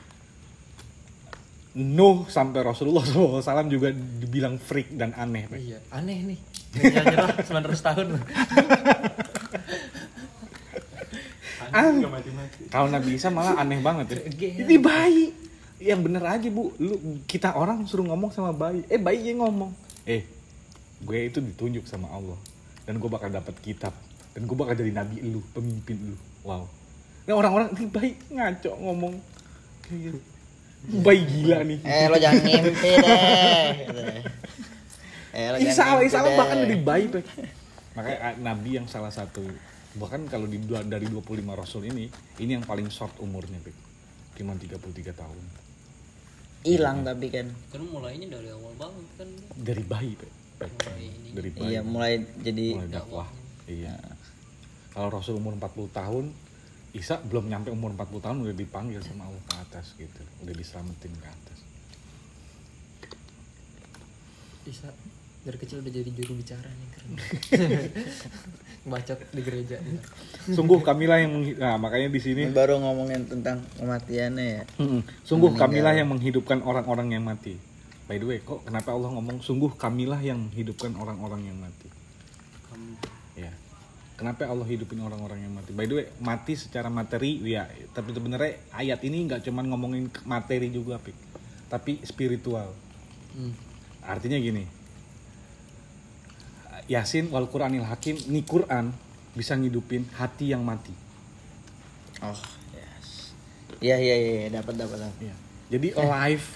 Nuh sampai Rasulullah SAW juga dibilang freak dan aneh pek. Iya, aneh nih. Nyerah 900 tahun. Aneh. Kalau Nabi Isa malah aneh banget ya. Ini bayi. Yang bener aja bu, lu kita orang suruh ngomong sama bayi. Eh bayi yang ngomong. Eh, gue itu ditunjuk sama Allah dan gue bakal dapat kitab dan gue bakal jadi nabi lu, pemimpin lu. Wow. Nah orang-orang ini bayi ngaco ngomong kayak gitu. Bayi gila nih. Eh lo jangan ngimpi deh. Eh lo Isa jangan Isa ngimpi bahkan lebih baik Pek. Makanya ah, Nabi yang salah satu bahkan kalau di dua- dari 25 rasul ini ini yang paling short umurnya Pek. Cuma 33 tahun. hilang tapi kan. Kan mulainya dari awal banget kan. Dari bayi Pek. Dari bayi. Iya mulai jadi mulai dakwah. Iya. Kalau Rasul umur 40 tahun, Isa belum nyampe umur 40 tahun udah dipanggil sama Allah ke atas gitu. Udah diselamatin ke atas. Bisa dari kecil udah jadi juru bicara nih keren. Bacot di gereja. Sungguh kamilah yang nah, makanya di sini baru ngomongin tentang kematiannya ya. Mm-mm. Sungguh kamilah yang menghidupkan orang-orang yang mati. By the way, kok kenapa Allah ngomong sungguh kamilah yang menghidupkan orang-orang yang mati? Ya. Kenapa Allah hidupin orang-orang yang mati? By the way, mati secara materi ya, tapi sebenarnya ayat ini nggak cuman ngomongin materi juga, Pik. Tapi spiritual. Artinya gini. Yasin wal Qur'anil Hakim, ini Quran bisa ngidupin hati yang mati. Oh, yes. Iya iya iya dapat dapat. dapat. Iya. Jadi live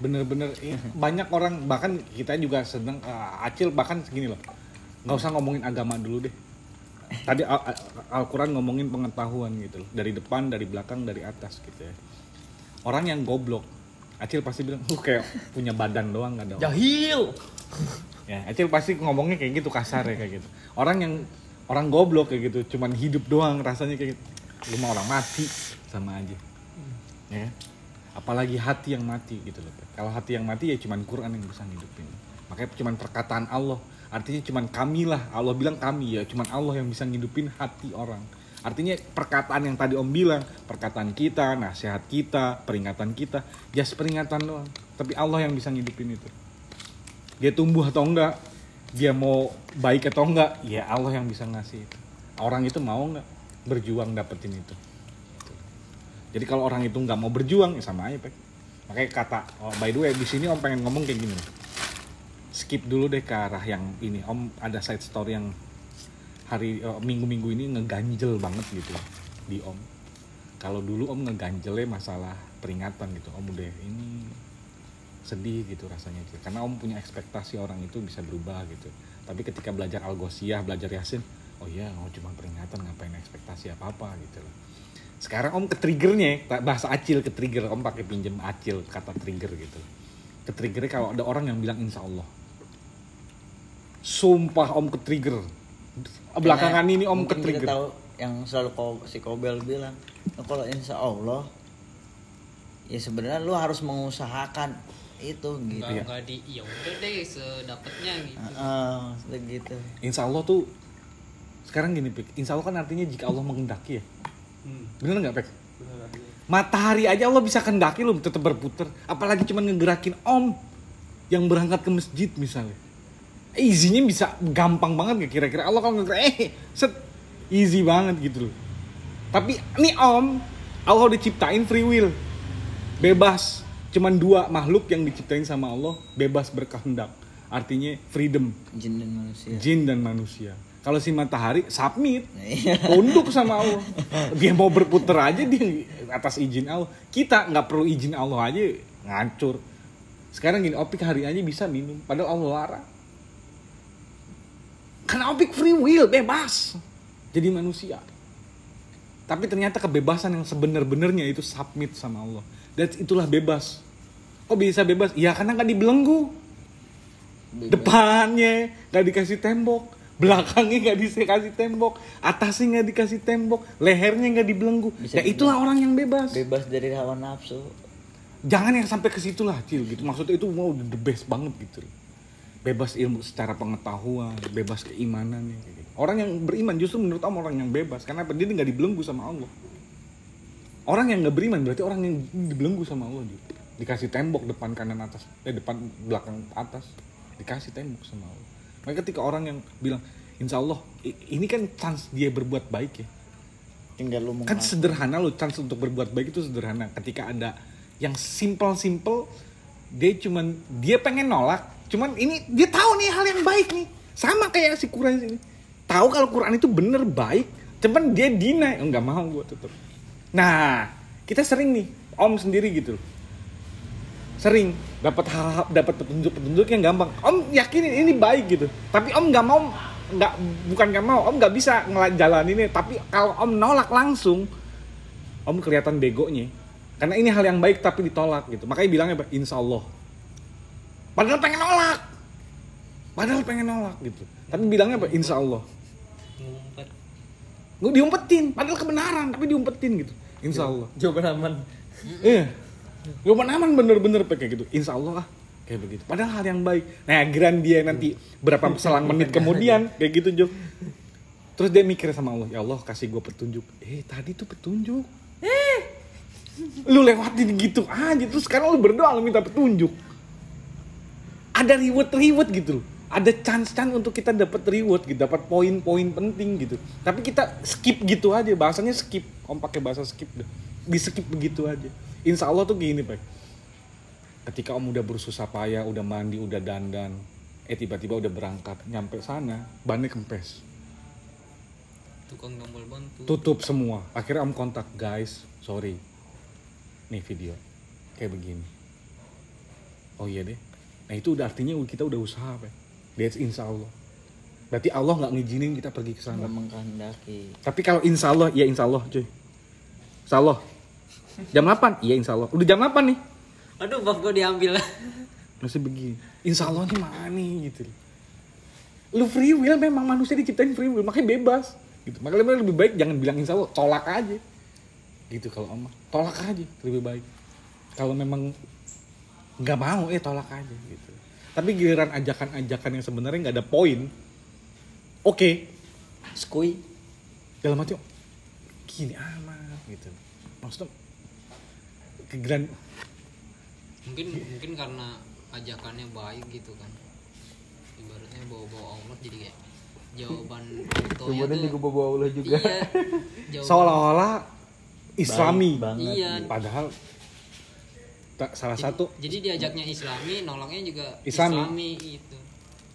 bener-bener eh, banyak orang bahkan kita juga sedang eh, acil bahkan segini loh nggak usah ngomongin agama dulu deh. Tadi Al- Al- Al-Quran ngomongin pengetahuan gitu loh dari depan dari belakang dari atas gitu ya. Orang yang goblok Acil pasti bilang, lu kayak punya badan doang gak ada otak." Jahil. Ya, Acil pasti ngomongnya kayak gitu kasar ya kayak gitu. Orang yang orang goblok kayak gitu, cuman hidup doang rasanya kayak gitu. Lu orang mati sama aja. Ya. Apalagi hati yang mati gitu loh. Kalau hati yang mati ya cuman Quran yang bisa ngidupin. Makanya cuman perkataan Allah. Artinya cuman kami lah. Allah bilang kami ya, cuman Allah yang bisa ngidupin hati orang. Artinya perkataan yang tadi Om bilang, perkataan kita, nasihat kita, peringatan kita, just peringatan doang. Tapi Allah yang bisa ngidupin itu dia tumbuh atau enggak dia mau baik atau enggak ya Allah yang bisa ngasih itu orang itu mau enggak berjuang dapetin itu. Jadi kalau orang itu nggak mau berjuang ya sama aja Pek. makanya kata oh, by the way di sini om pengen ngomong kayak gini. Skip dulu deh ke arah yang ini. Om ada side story yang hari eh, minggu-minggu ini ngeganjel banget gitu di om. Kalau dulu om ngeganjelnya masalah peringatan gitu. Om udah ini sedih gitu rasanya gitu. karena om punya ekspektasi orang itu bisa berubah gitu. Tapi ketika belajar algosiah belajar yasin oh iya oh cuma peringatan ngapain ekspektasi apa apa gitu loh sekarang om ke triggernya bahasa acil ke trigger om pakai pinjem acil kata trigger gitu. Ke triggernya kalau ada orang yang bilang insya Allah. Sumpah om ke trigger belakangan Karena ini om ke trigger tahu yang selalu ko- si Kobel bilang "Oh, kalau insya Allah ya sebenarnya lu harus mengusahakan itu gitu. Enggak enggak di ya udah deh sedapatnya gitu. Heeh, begitu insya Allah tuh sekarang gini Pik, insya Allah kan artinya jika Allah menghendaki ya bener nggak Pek? matahari aja Allah bisa kendaki lu tetap berputar. Apalagi cuma ngegerakin om yang berangkat ke masjid misalnya. Izinnya bisa gampang banget gak kira-kira? Allah kalau ngegerak eh set. Easy banget gitu loh. Tapi nih om Allah udah ciptain free will. Bebas. Cuman dua makhluk yang diciptain sama Allah bebas berkehendak. Artinya freedom. Jin dan manusia. Jin dan manusia kalau si matahari submit. Iya. tunduk sama Allah. Dia mau berputar aja dia atas izin Allah. Kita nggak perlu izin Allah aja ngancur. Sekarang gini opik hari aja bisa minum padahal Allah larang. Karena opik free will bebas. Jadi manusia. Tapi ternyata kebebasan yang sebenar-benarnya itu submit sama Allah. Dan itulah bebas. Kok bisa bebas? Ya karena nggak dibelenggu. Bebas. depannya nggak dikasih tembok belakangnya nggak dikasih tembok atasnya nggak dikasih tembok lehernya nggak dibelenggu. Bisa ya itulah orang yang bebas. Bebas dari hawa nafsu. Jangan yang sampai ke situ lah cil gitu. Maksudnya itu mau the best banget gitu. Bebas ilmu secara pengetahuan bebas keimanan ya, kayak gitu. orang yang beriman justru menurut om orang yang bebas. Karena apa dia nggak dibelenggu sama Allah. Orang yang nggak beriman berarti orang yang dibelenggu sama Allah gitu. Dikasih tembok depan kanan atas eh depan belakang atas. Dikasih tembok sama Allah makanya ketika orang yang bilang insya Allah ini kan chance dia berbuat baik ya. Tinggal lu kan sederhana loh chance untuk berbuat baik itu sederhana. Ketika ada yang simple simple dia cuman dia pengen nolak cuman ini dia tahu nih hal yang baik nih. Sama kayak si Quran ini. Tahu kalau Quran itu bener baik cuman dia deny. Oh, nggak mau gue tetep. Nah kita sering nih om sendiri gitu. Loh sering dapat dapat petunjuk petunjuk yang gampang. Om yakinin ini baik gitu. Tapi om nggak mau nggak bukan nggak mau om nggak bisa ngelajalan ini tapi kalau om nolak langsung om kelihatan begonya. Karena ini hal yang baik tapi ditolak gitu. Makanya bilangnya insya Allah. Padahal pengen nolak. Padahal pengen nolak gitu. Tapi bilangnya apa? Insya Allah. Gue diumpetin. Padahal kebenaran tapi diumpetin gitu. Insya Allah. Jawaban aman. Iya. Jawaban aman bener-bener kayak gitu. Insya Allah ah kayak begitu. Padahal hal yang baik. Nah, giran dia nanti berapa selang menit kemudian kayak gitu Jo. Terus dia mikir sama Allah, ya Allah kasih gue petunjuk. Eh tadi tuh petunjuk. Eh, lu lewatin gitu aja. Terus sekarang lu berdoa lu minta petunjuk. Ada reward-reward gitu loh. Ada chance-chance untuk kita dapat reward gitu, dapat poin-poin penting gitu. Tapi kita skip gitu aja, bahasanya skip. Om pakai bahasa skip deh. Di skip begitu aja. Insya Allah tuh gini, Pak. Ketika Om udah bersusah payah, udah mandi, udah dandan, eh tiba-tiba udah berangkat, nyampe sana, bannya kempes. tukang tombol bantu Tutup semua. Akhirnya Om kontak, guys, sorry. Nih video. Kayak begini. Oh iya deh. Nah itu udah artinya kita udah usaha, Pak. That's insya Allah. Berarti Allah nggak ngizinin kita pergi ke sana. Tapi kalau insya Allah, ya insya Allah cuy. Insya Allah. Jam 8? Iya insya Allah. Udah jam 8 nih. Aduh, bab gue diambil. Masih begini. Insya Allah nih mana nih gitu. Lu free will memang manusia diciptain free will. Makanya bebas. Gitu. Makanya lebih baik jangan bilang insya Allah. Tolak aja. Gitu kalau Allah. Tolak aja lebih baik. Kalau memang nggak mau eh tolak aja gitu. Tapi giliran ajakan-ajakan yang sebenarnya nggak ada poin. Oke, skui dalam hati oh, gini amat gitu maksudnya kegiran mungkin mungkin karena ajakannya baik gitu kan. Ibaratnya bawa-bawa Allah jadi kayak jawaban kemudian tuh juga bawa Allah juga. Iya. Seolah-olah islami. Baik banget. Iya. padahal tak salah satu. jadi diajaknya islami nolaknya juga Islami. islami, itu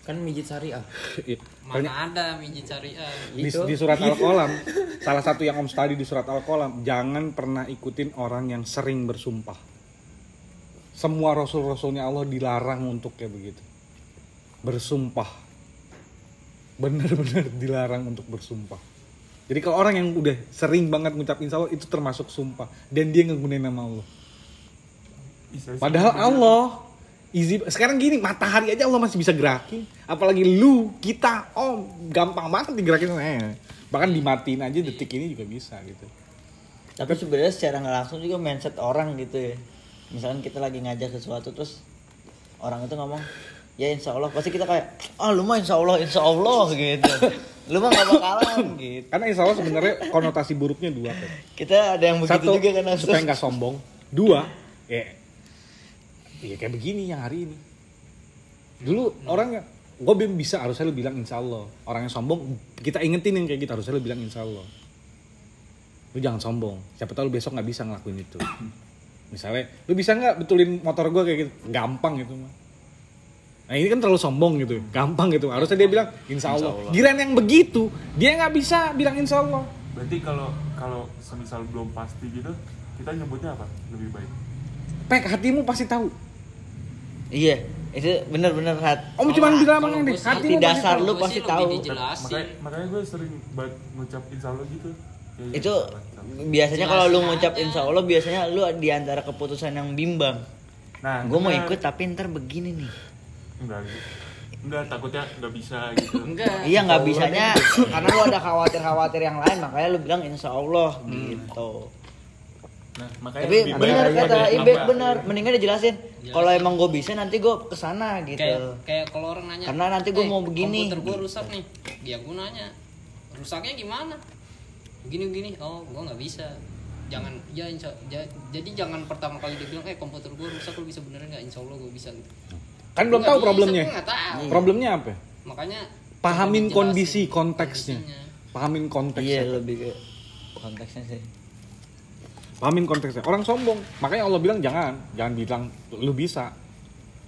kan mijit syariah. Mana banyak- ada mijit syariah? Di, Itu. di surat al-qalam salah satu yang om study di surat al-qalam jangan pernah ikutin orang yang sering bersumpah. Semua rasul-rasulnya Allah dilarang untuk kayak begitu. Bersumpah. Benar-benar dilarang untuk bersumpah. Jadi kalau orang yang udah sering banget ngucap insya Allah itu termasuk sumpah. Dan dia ngegunain nama Allah. Padahal Allah easy. Sekarang gini matahari aja Allah masih bisa gerakin. Apalagi lu kita om gampang banget digerakin. Eh. bahkan dimatiin aja detik ini juga bisa gitu. Tapi sebenarnya secara nggak langsung juga mindset orang gitu ya. Misalkan kita lagi ngajak sesuatu terus orang itu ngomong ya insya Allah. Pasti kita kayak ah lu mah insya Allah insya Allah gitu. Lu mah gak bakalan gitu. Karena insya Allah sebenarnya konotasi buruknya dua kan. kita ada yang begitu satu juga kan Ustaz. supaya nggak sombong. Dua ya ya kayak begini yang hari ini. Dulu orang gue bisa harusnya lu bilang insya Allah. Orang yang sombong kita ingetin yang kayak gitu harusnya lu bilang insya Allah. Lu jangan sombong. Siapa tahu lu besok nggak bisa ngelakuin itu. Misalnya lu bisa nggak betulin motor gue kayak gitu? Gampang gitu mah. Nah ini kan terlalu sombong gitu. Gampang gitu. Harusnya dia bilang insya Allah, Giran yang begitu dia nggak bisa bilang insya Allah. Berarti kalau kalau semisal belum pasti gitu, kita nyebutnya apa? Lebih baik. pek hatimu pasti tahu iya itu bener-bener hat Om cuma bilang deh, sih- hati dasar tahu. lu pasti tahu. Makanya, makanya gue sering banget ngucap insya Allah gitu. Ya, ya, itu Allah. biasanya kalau lu ngucap aja. insya Allah biasanya lu di antara keputusan yang bimbang Nah, gue mau ikut tapi ntar begini nih Enggak gitu. enggak takutnya nggak bisa gitu enggak Iya nggak bisanya karena lu ada khawatir-khawatir yang lain makanya lu bilang insya Allah gitu. Nah makanya Tapi benar kata Ibek benar, mendingan dijelasin. Kalau emang gue bisa nanti gue ke sana gitu. kayak kayak kalau orang nanya Karena nanti gua "Eh, mau begini." komputer gue rusak nih ya gue nanya rusaknya gimana gini gini oh gue nggak bisa jangan ya insya, ja- jadi jangan pertama kali dia bilang eh komputer gue rusak lu bisa beneran nggak insya Allah gue bisa gitu Kan belum tahu bisa, problemnya. nggak tahu Problemnya apa? makanya Pahamin kondisi konteksnya. kondisinya. Pahamin Iya konteksnya. lebih ke konteksnya sih. Pahamin konteksnya. Orang sombong. Makanya Allah bilang jangan, jangan bilang lu bisa.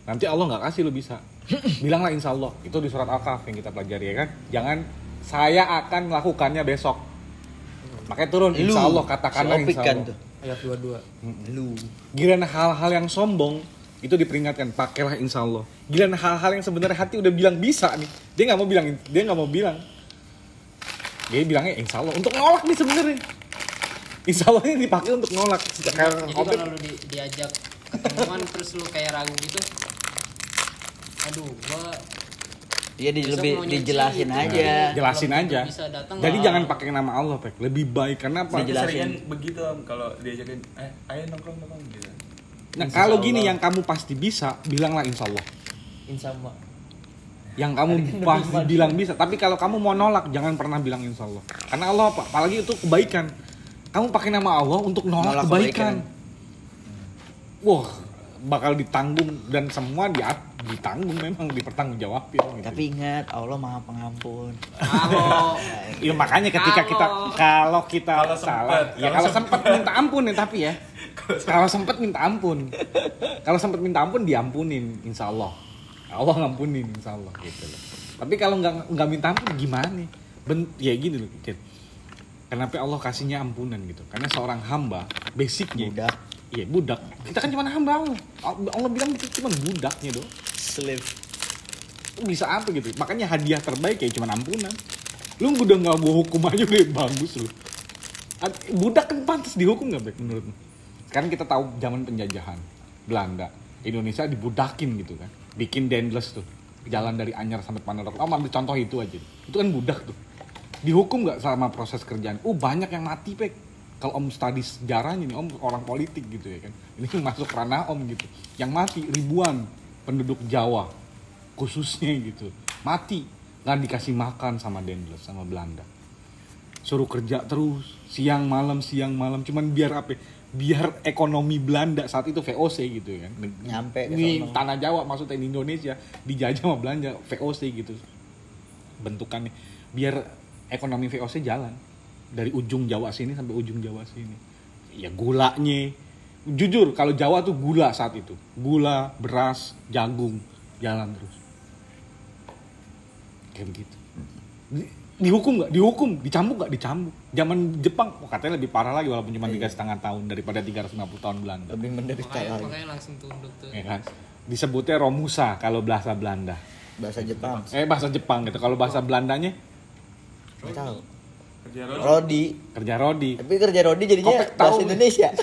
Nanti Allah nggak kasih lu bisa. Bilanglah insya Allah. Itu di surat Al-Kahf yang kita pelajari ya kan. Jangan saya akan melakukannya besok. Makanya turun insya Allah katakanlah insya kan Allah. ayat 22 Lu. Giliran hal-hal yang sombong itu diperingatkan pakailah insya Allah. Giliran hal-hal yang sebenarnya hati udah bilang bisa nih, dia nggak mau bilang, dia nggak mau bilang. Dia bilangnya insya Allah untuk nolak nih sebenarnya. Insya Allah ini dipakai untuk nolak. Kayak jadi kalau lu di, diajak ketemuan terus lu kayak ragu gitu aduh gua Iya di, lebih dijelasin gitu. aja. jelasin Belum aja. bisa datang, Jadi nggak- jangan pakai nama Allah, Pek. Lebih baik karena apa? Dijelasin. Begitu om kalau diajakin eh ayo nongkrong nongkrong gitu Nah, kalau gini yang kamu pasti bisa, bilanglah insya Allah. insya Allah Yang kamu pasti bilang bisa. Tapi kalau kamu mau nolak, jangan pernah bilang insya Allah. Karena Allah apa? Apalagi itu kebaikan. Kamu pakai nama Allah untuk nolak, Nolak kebaikan. kebaikan. Wah, bakal ditanggung dan semua di ditanggung memang dipertanggungjawabin. Gitu. Tapi ingat Allah Maha Pengampun. kalau Ya makanya ketika kita kalau kita Kalau salah, sempet, ya kalau kalau sempat minta ampun ya tapi ya. Kalau sempat minta ampun. Kalau sempat minta ampun diampunin insya Allah. Allah ngampunin insya Allah gitu loh. Tapi kalau nggak nggak minta ampun gimana? Ben, ya gini loh. Kit. Kenapa Allah kasihnya ampunan gitu? Karena seorang hamba basicnya Budak. Iya budak. Kita kan cuma hamba Allah. Allah bilang itu cuma budaknya doh. Slave. Bisa apa gitu makanya hadiah terbaik ya cuma ampunan lu udah nggak gua hukum aja udah bagus lu budak kan pantas dihukum nggak Bek, menurutmu sekarang kita tahu zaman penjajahan Belanda Indonesia dibudakin gitu kan bikin dentless tuh jalan dari Anyar sampai Panodok oh ambil contoh itu aja itu kan budak tuh dihukum nggak selama proses kerjaan? Oh banyak yang mati pek. Kalau om study sejarahnya nih om orang politik gitu ya kan. Ini masuk ranah om gitu. Yang mati ribuan penduduk Jawa khususnya gitu. Mati. Nggak dikasih makan sama Dendles sama Belanda. Suruh kerja terus siang malam siang malam. Cuman biar apa ya? biar ekonomi Belanda saat itu VOC gitu kan. Nyampe ke ini tanah Jawa maksudnya di Indonesia dijajah sama Belanda VOC gitu. Bentukannya. Biar ekonomi VOC jalan. Dari ujung Jawa sini sampai ujung Jawa sini. Ya gulanya. Jujur kalau Jawa tuh gula saat itu. Gula beras jagung jalan terus. Kayak begitu. Di- dihukum nggak? Dihukum. Dicambuk nggak? Dicambuk. Zaman Jepang oh, katanya lebih parah lagi walaupun cuma tiga setengah tahun daripada 350 tahun Belanda. Lebih menderita makanya, lagi. makanya langsung tunduk tuh ya kan? Disebutnya Romusa kalau bahasa Belanda. Bahasa Jepang. eh bahasa Jepang gitu. Kalau bahasa Belandanya Nggak tahu. kerja Rodi. Rodi. kerja Rodi Tapi kerja Rodi jadinya Kopek tahu. bahasa Indonesia.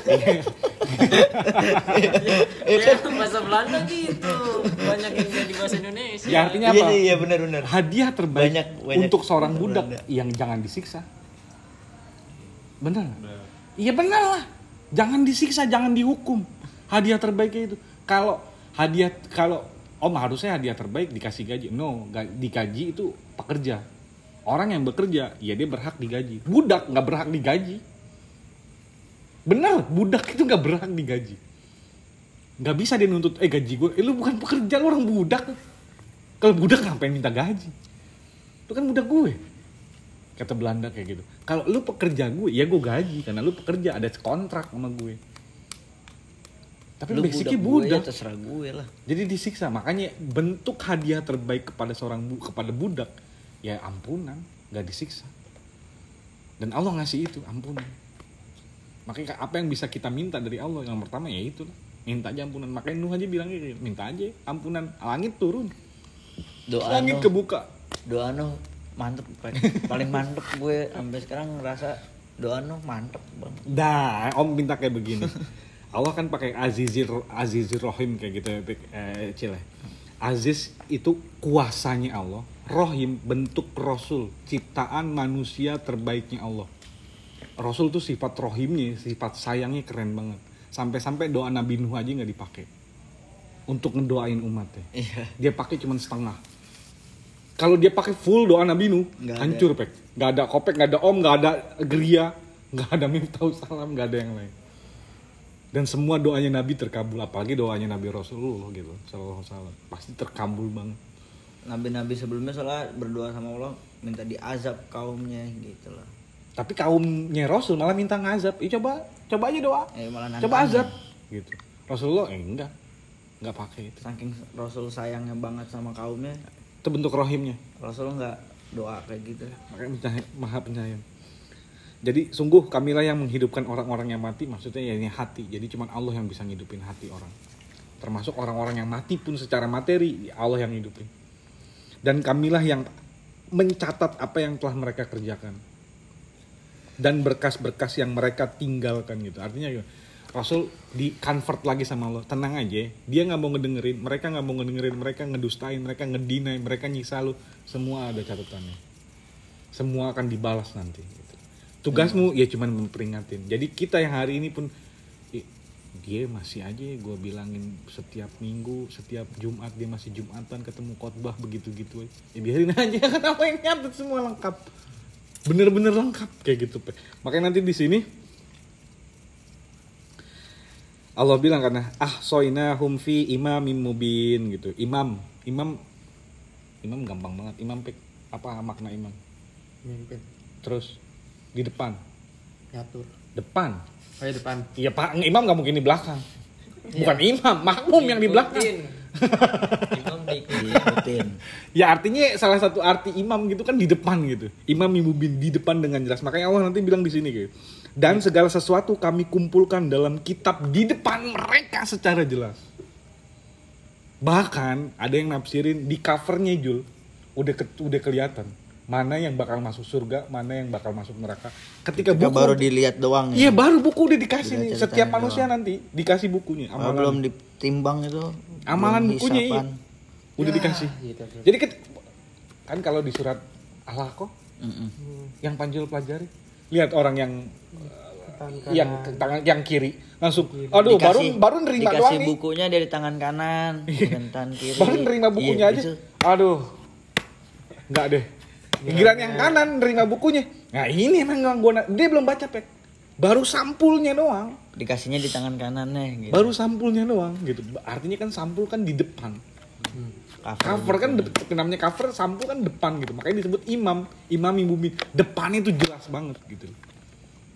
ya bahasa Belanda gitu banyak yang jadi bahasa Indonesia ya artinya Iya apa sih, iya benar-benar. hadiah terbaik Banyak- banyak untuk seorang budak Belanda. yang jangan disiksa benar iya benar lah jangan disiksa jangan dihukum hadiah terbaiknya itu kalau hadiah kalau om harusnya hadiah terbaik dikasih gaji no digaji itu pekerja orang yang bekerja ya dia berhak digaji. Budak nggak berhak digaji. Bener budak itu nggak berhak digaji. Nggak bisa dia nuntut eh gaji gue eh, lu bukan pekerja lu orang budak. Kalau budak ngapain minta gaji. Itu kan budak gue. Kata Belanda kayak gitu. Kalau lu pekerja gue ya gue gaji. Karena lu pekerja ada kontrak sama gue. Tapi Lu basicnya gue, ya budak. terserah gue lah. jadi disiksa. Makanya bentuk hadiah terbaik kepada seorang bu kepada budak ya ampunan. Nggak disiksa. Dan Allah ngasih itu ampunan. Makanya apa yang bisa kita minta dari Allah? Yang pertama ya itu. Minta aja ampunan. Makanya Nuh aja bilangnya kayak, minta aja ampunan. Langit turun. Doa langit no, kebuka. Doa no mantep paling mantep gue sampai sekarang ngerasa doa no mantep banget. Dah, Om minta kayak begini. Allah kan pakai Azizir Azizir Rohim kayak gitu eh, Cile. Aziz itu kuasanya Allah. Rohim bentuk Rasul, ciptaan manusia terbaiknya Allah. Rasul tuh sifat rohimnya, sifat sayangnya keren banget. Sampai-sampai doa Nabi Nuh aja nggak dipakai untuk ngedoain umatnya. Iya. Dia pakai cuma setengah. Kalau dia pakai full doa Nabi Nuh, ada. hancur pek. Nggak ada kopek, nggak ada om, nggak ada geria, nggak ada miftahul salam, nggak ada yang lain. Dan semua doanya Nabi terkabul, apalagi doanya Nabi Rasulullah gitu, Sallallahu Alaihi Wasallam. Pasti terkabul banget. Nabi-nabi sebelumnya soalnya berdoa sama Allah minta diazab kaumnya gitu loh. Tapi kaumnya Rasul malah minta ngazab. Ih coba, coba aja doa. Eh, malah coba nantangin. azab gitu. Rasulullah eh enggak. Enggak pakai itu. Saking Rasul sayangnya banget sama kaumnya, Itu bentuk rohimnya. Rasul nggak doa kayak gitu. Makanya maha penyayang. Jadi sungguh kamilah yang menghidupkan orang-orang yang mati maksudnya ya ini hati. Jadi cuma Allah yang bisa ngidupin hati orang. Termasuk orang-orang yang mati pun secara materi Allah yang hidupin. Dan kamilah yang mencatat apa yang telah mereka kerjakan. Dan berkas-berkas yang mereka tinggalkan gitu. Artinya ya, Rasul di convert lagi sama Allah. Tenang aja, dia nggak mau ngedengerin, mereka nggak mau ngedengerin, mereka ngedustain, mereka ngedinai, mereka nyisa lu. Semua ada catatannya semua akan dibalas nanti. Gitu. Tugasmu ya cuman memperingatin. Jadi kita yang hari ini pun "Ih, dia masih aja gue bilangin setiap minggu, setiap Jumat dia masih Jumatan ketemu khotbah begitu-gitu. Ya biarin aja kan apa yang nyatet semua lengkap. Bener-bener lengkap kayak gitu. Pe. Makanya nanti di sini Allah bilang karena ah soinahum fi imamim mubin gitu. Imam, imam imam gampang banget. Imam Pek. apa makna imam? Mimpin. Terus di depan, Nyatur. depan. Oh ya depan. Iya pak, imam nggak mungkin di belakang. Bukan imam, makmum yang di belakang. Imam diikuti. Diikutin. Ya artinya salah satu arti imam gitu kan di depan gitu. Imam mubin di depan dengan jelas. Makanya Allah nanti bilang di sini gitu. Dan segala sesuatu kami kumpulkan dalam kitab di depan mereka secara jelas. Bahkan ada yang nafsirin di covernya Jul udah ke- udah kelihatan mana yang bakal masuk surga, mana yang bakal masuk neraka. Ketika, Ketika buku baru dilihat doang Iya ya. baru buku udah dikasih nih. Setiap manusia doang. nanti dikasih bukunya. Belum Amalan, ditimbang itu. amalan belum bukunya iya. Udah dikasih. Gitu. Jadi ket- kan kalau di surat Allah kok Mm-mm. yang Panjul pelajari lihat orang yang yang tangan yang kiri langsung aduh baru Dikasih- baru nerima dikasih doang nih bukunya dari tangan kanan, dan tangan kiri. baru nerima bukunya Iya, aja gitu. aduh nggak deh giliran yang kanan nerima bukunya. Nah ini emang yang gua na- dia belum baca pek. Baru sampulnya doang. Dikasihnya di tangan kanannya gitu. baru sampulnya doang gitu. Artinya kan sampul kan di depan. Cover kan de- namanya cover sampul kan depan gitu. Makanya disebut imam imam mubin depannya itu jelas banget gitu.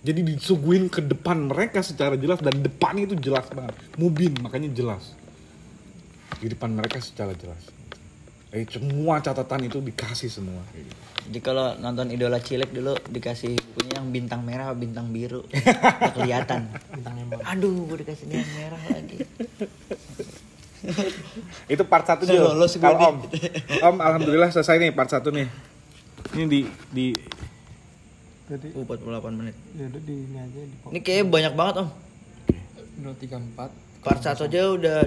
Jadi disuguhin ke depan mereka secara jelas dan depannya itu jelas banget. Mubin makanya jelas. Di depan mereka secara jelas eh, semua catatan itu dikasih semua. Jadi kalau nonton idola cilik dulu dikasih bukunya yang bintang merah, bintang biru, Udah kelihatan. Aduh, gue dikasih yang merah lagi. itu part satu gue kalau om om alhamdulillah selesai nih part satu nih ini di di Uh, 48 menit. Ya udah di ini aja di Ini kayaknya banyak banget om. 234. Part satu aja udah